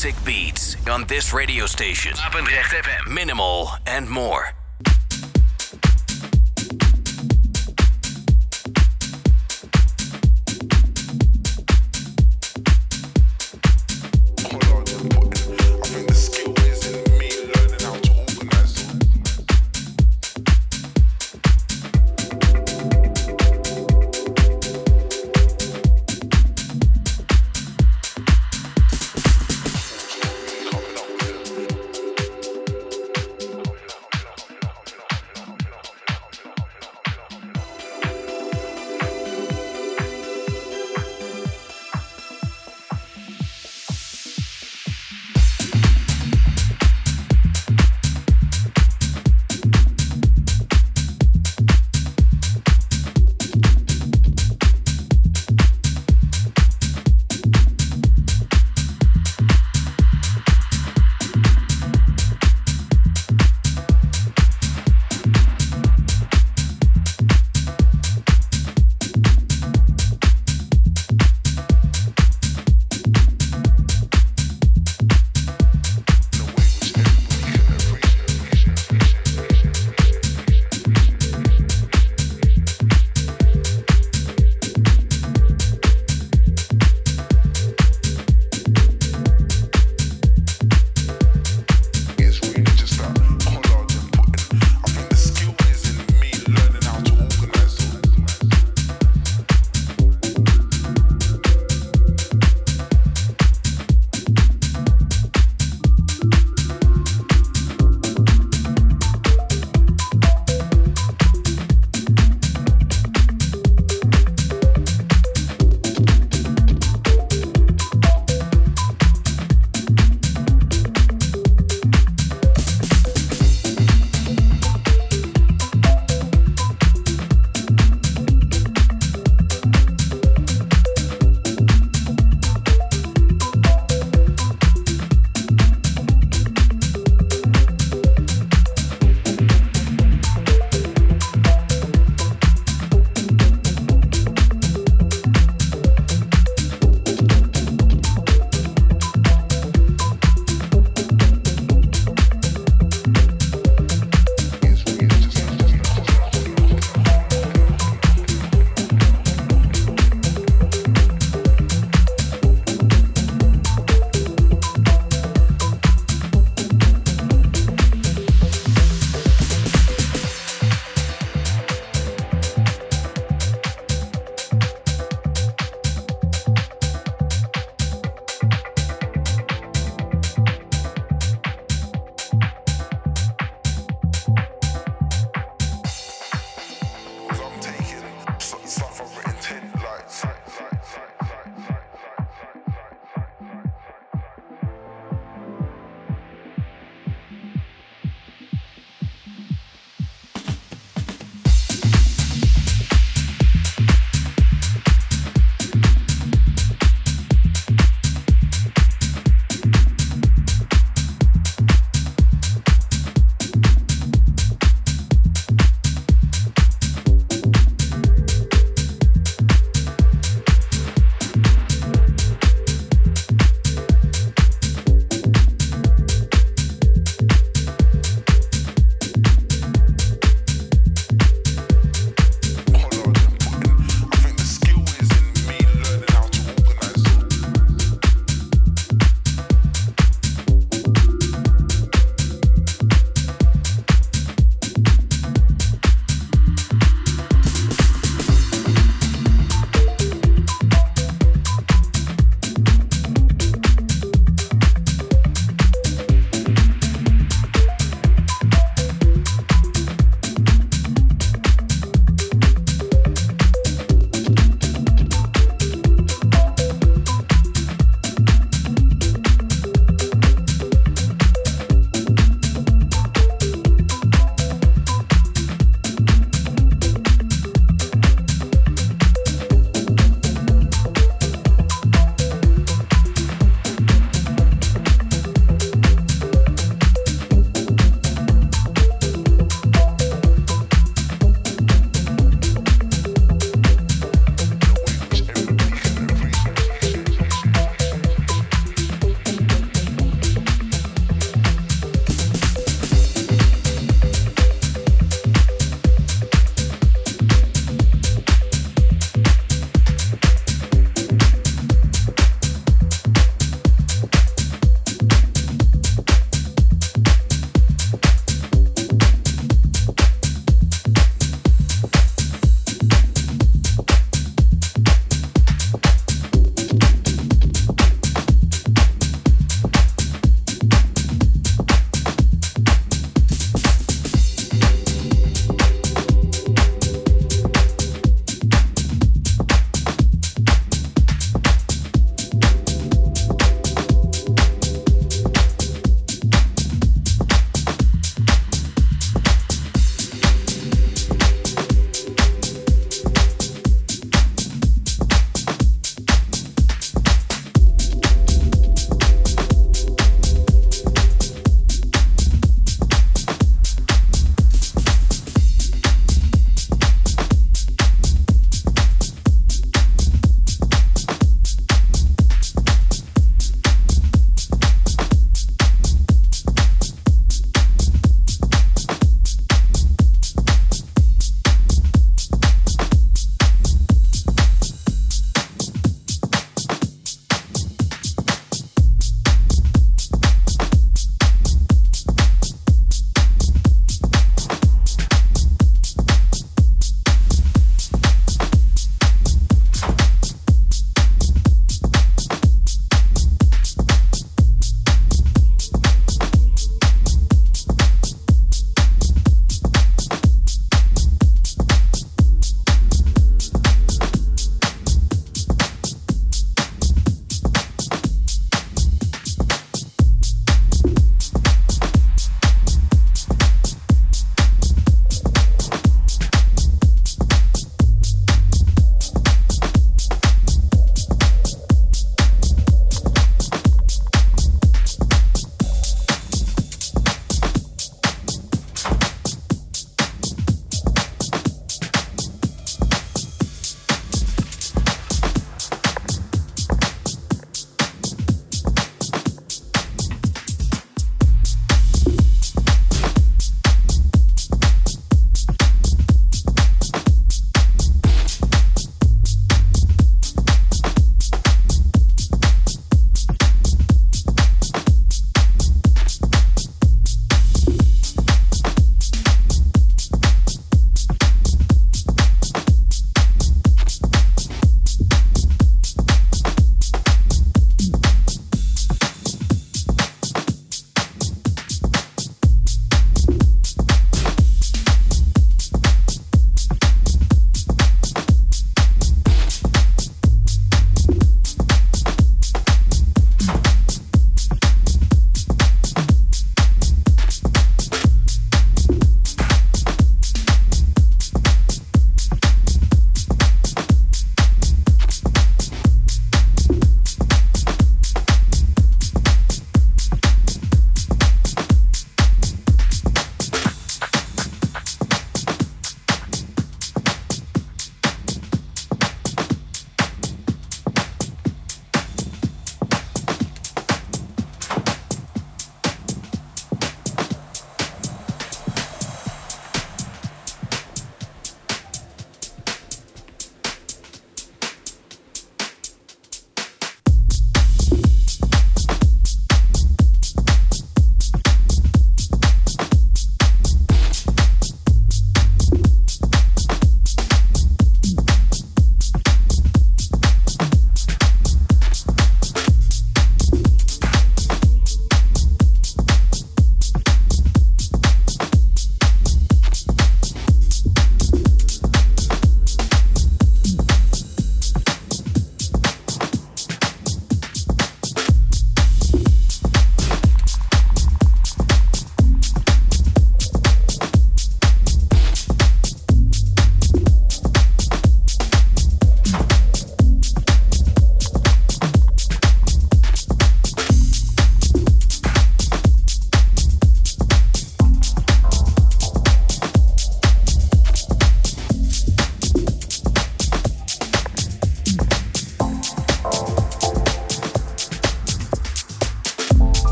and. Basic beats on this radio station. Papendrecht FM. Minimal and more.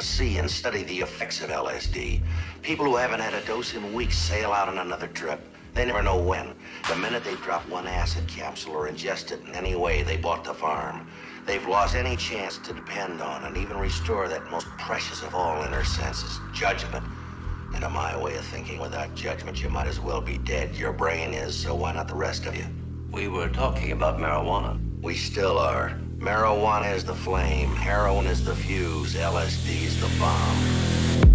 See and study the effects of LSD. People who haven't had a dose in weeks sail out on another trip. They never know when. The minute they drop one acid capsule or ingest it in any way, they bought the farm. They've lost any chance to depend on and even restore that most precious of all inner senses, judgment. And to my way of thinking, without judgment, you might as well be dead. Your brain is, so why not the rest of you? We were talking about marijuana. We still are. Marijuana is the flame, heroin is the fuse, LSD is the bomb.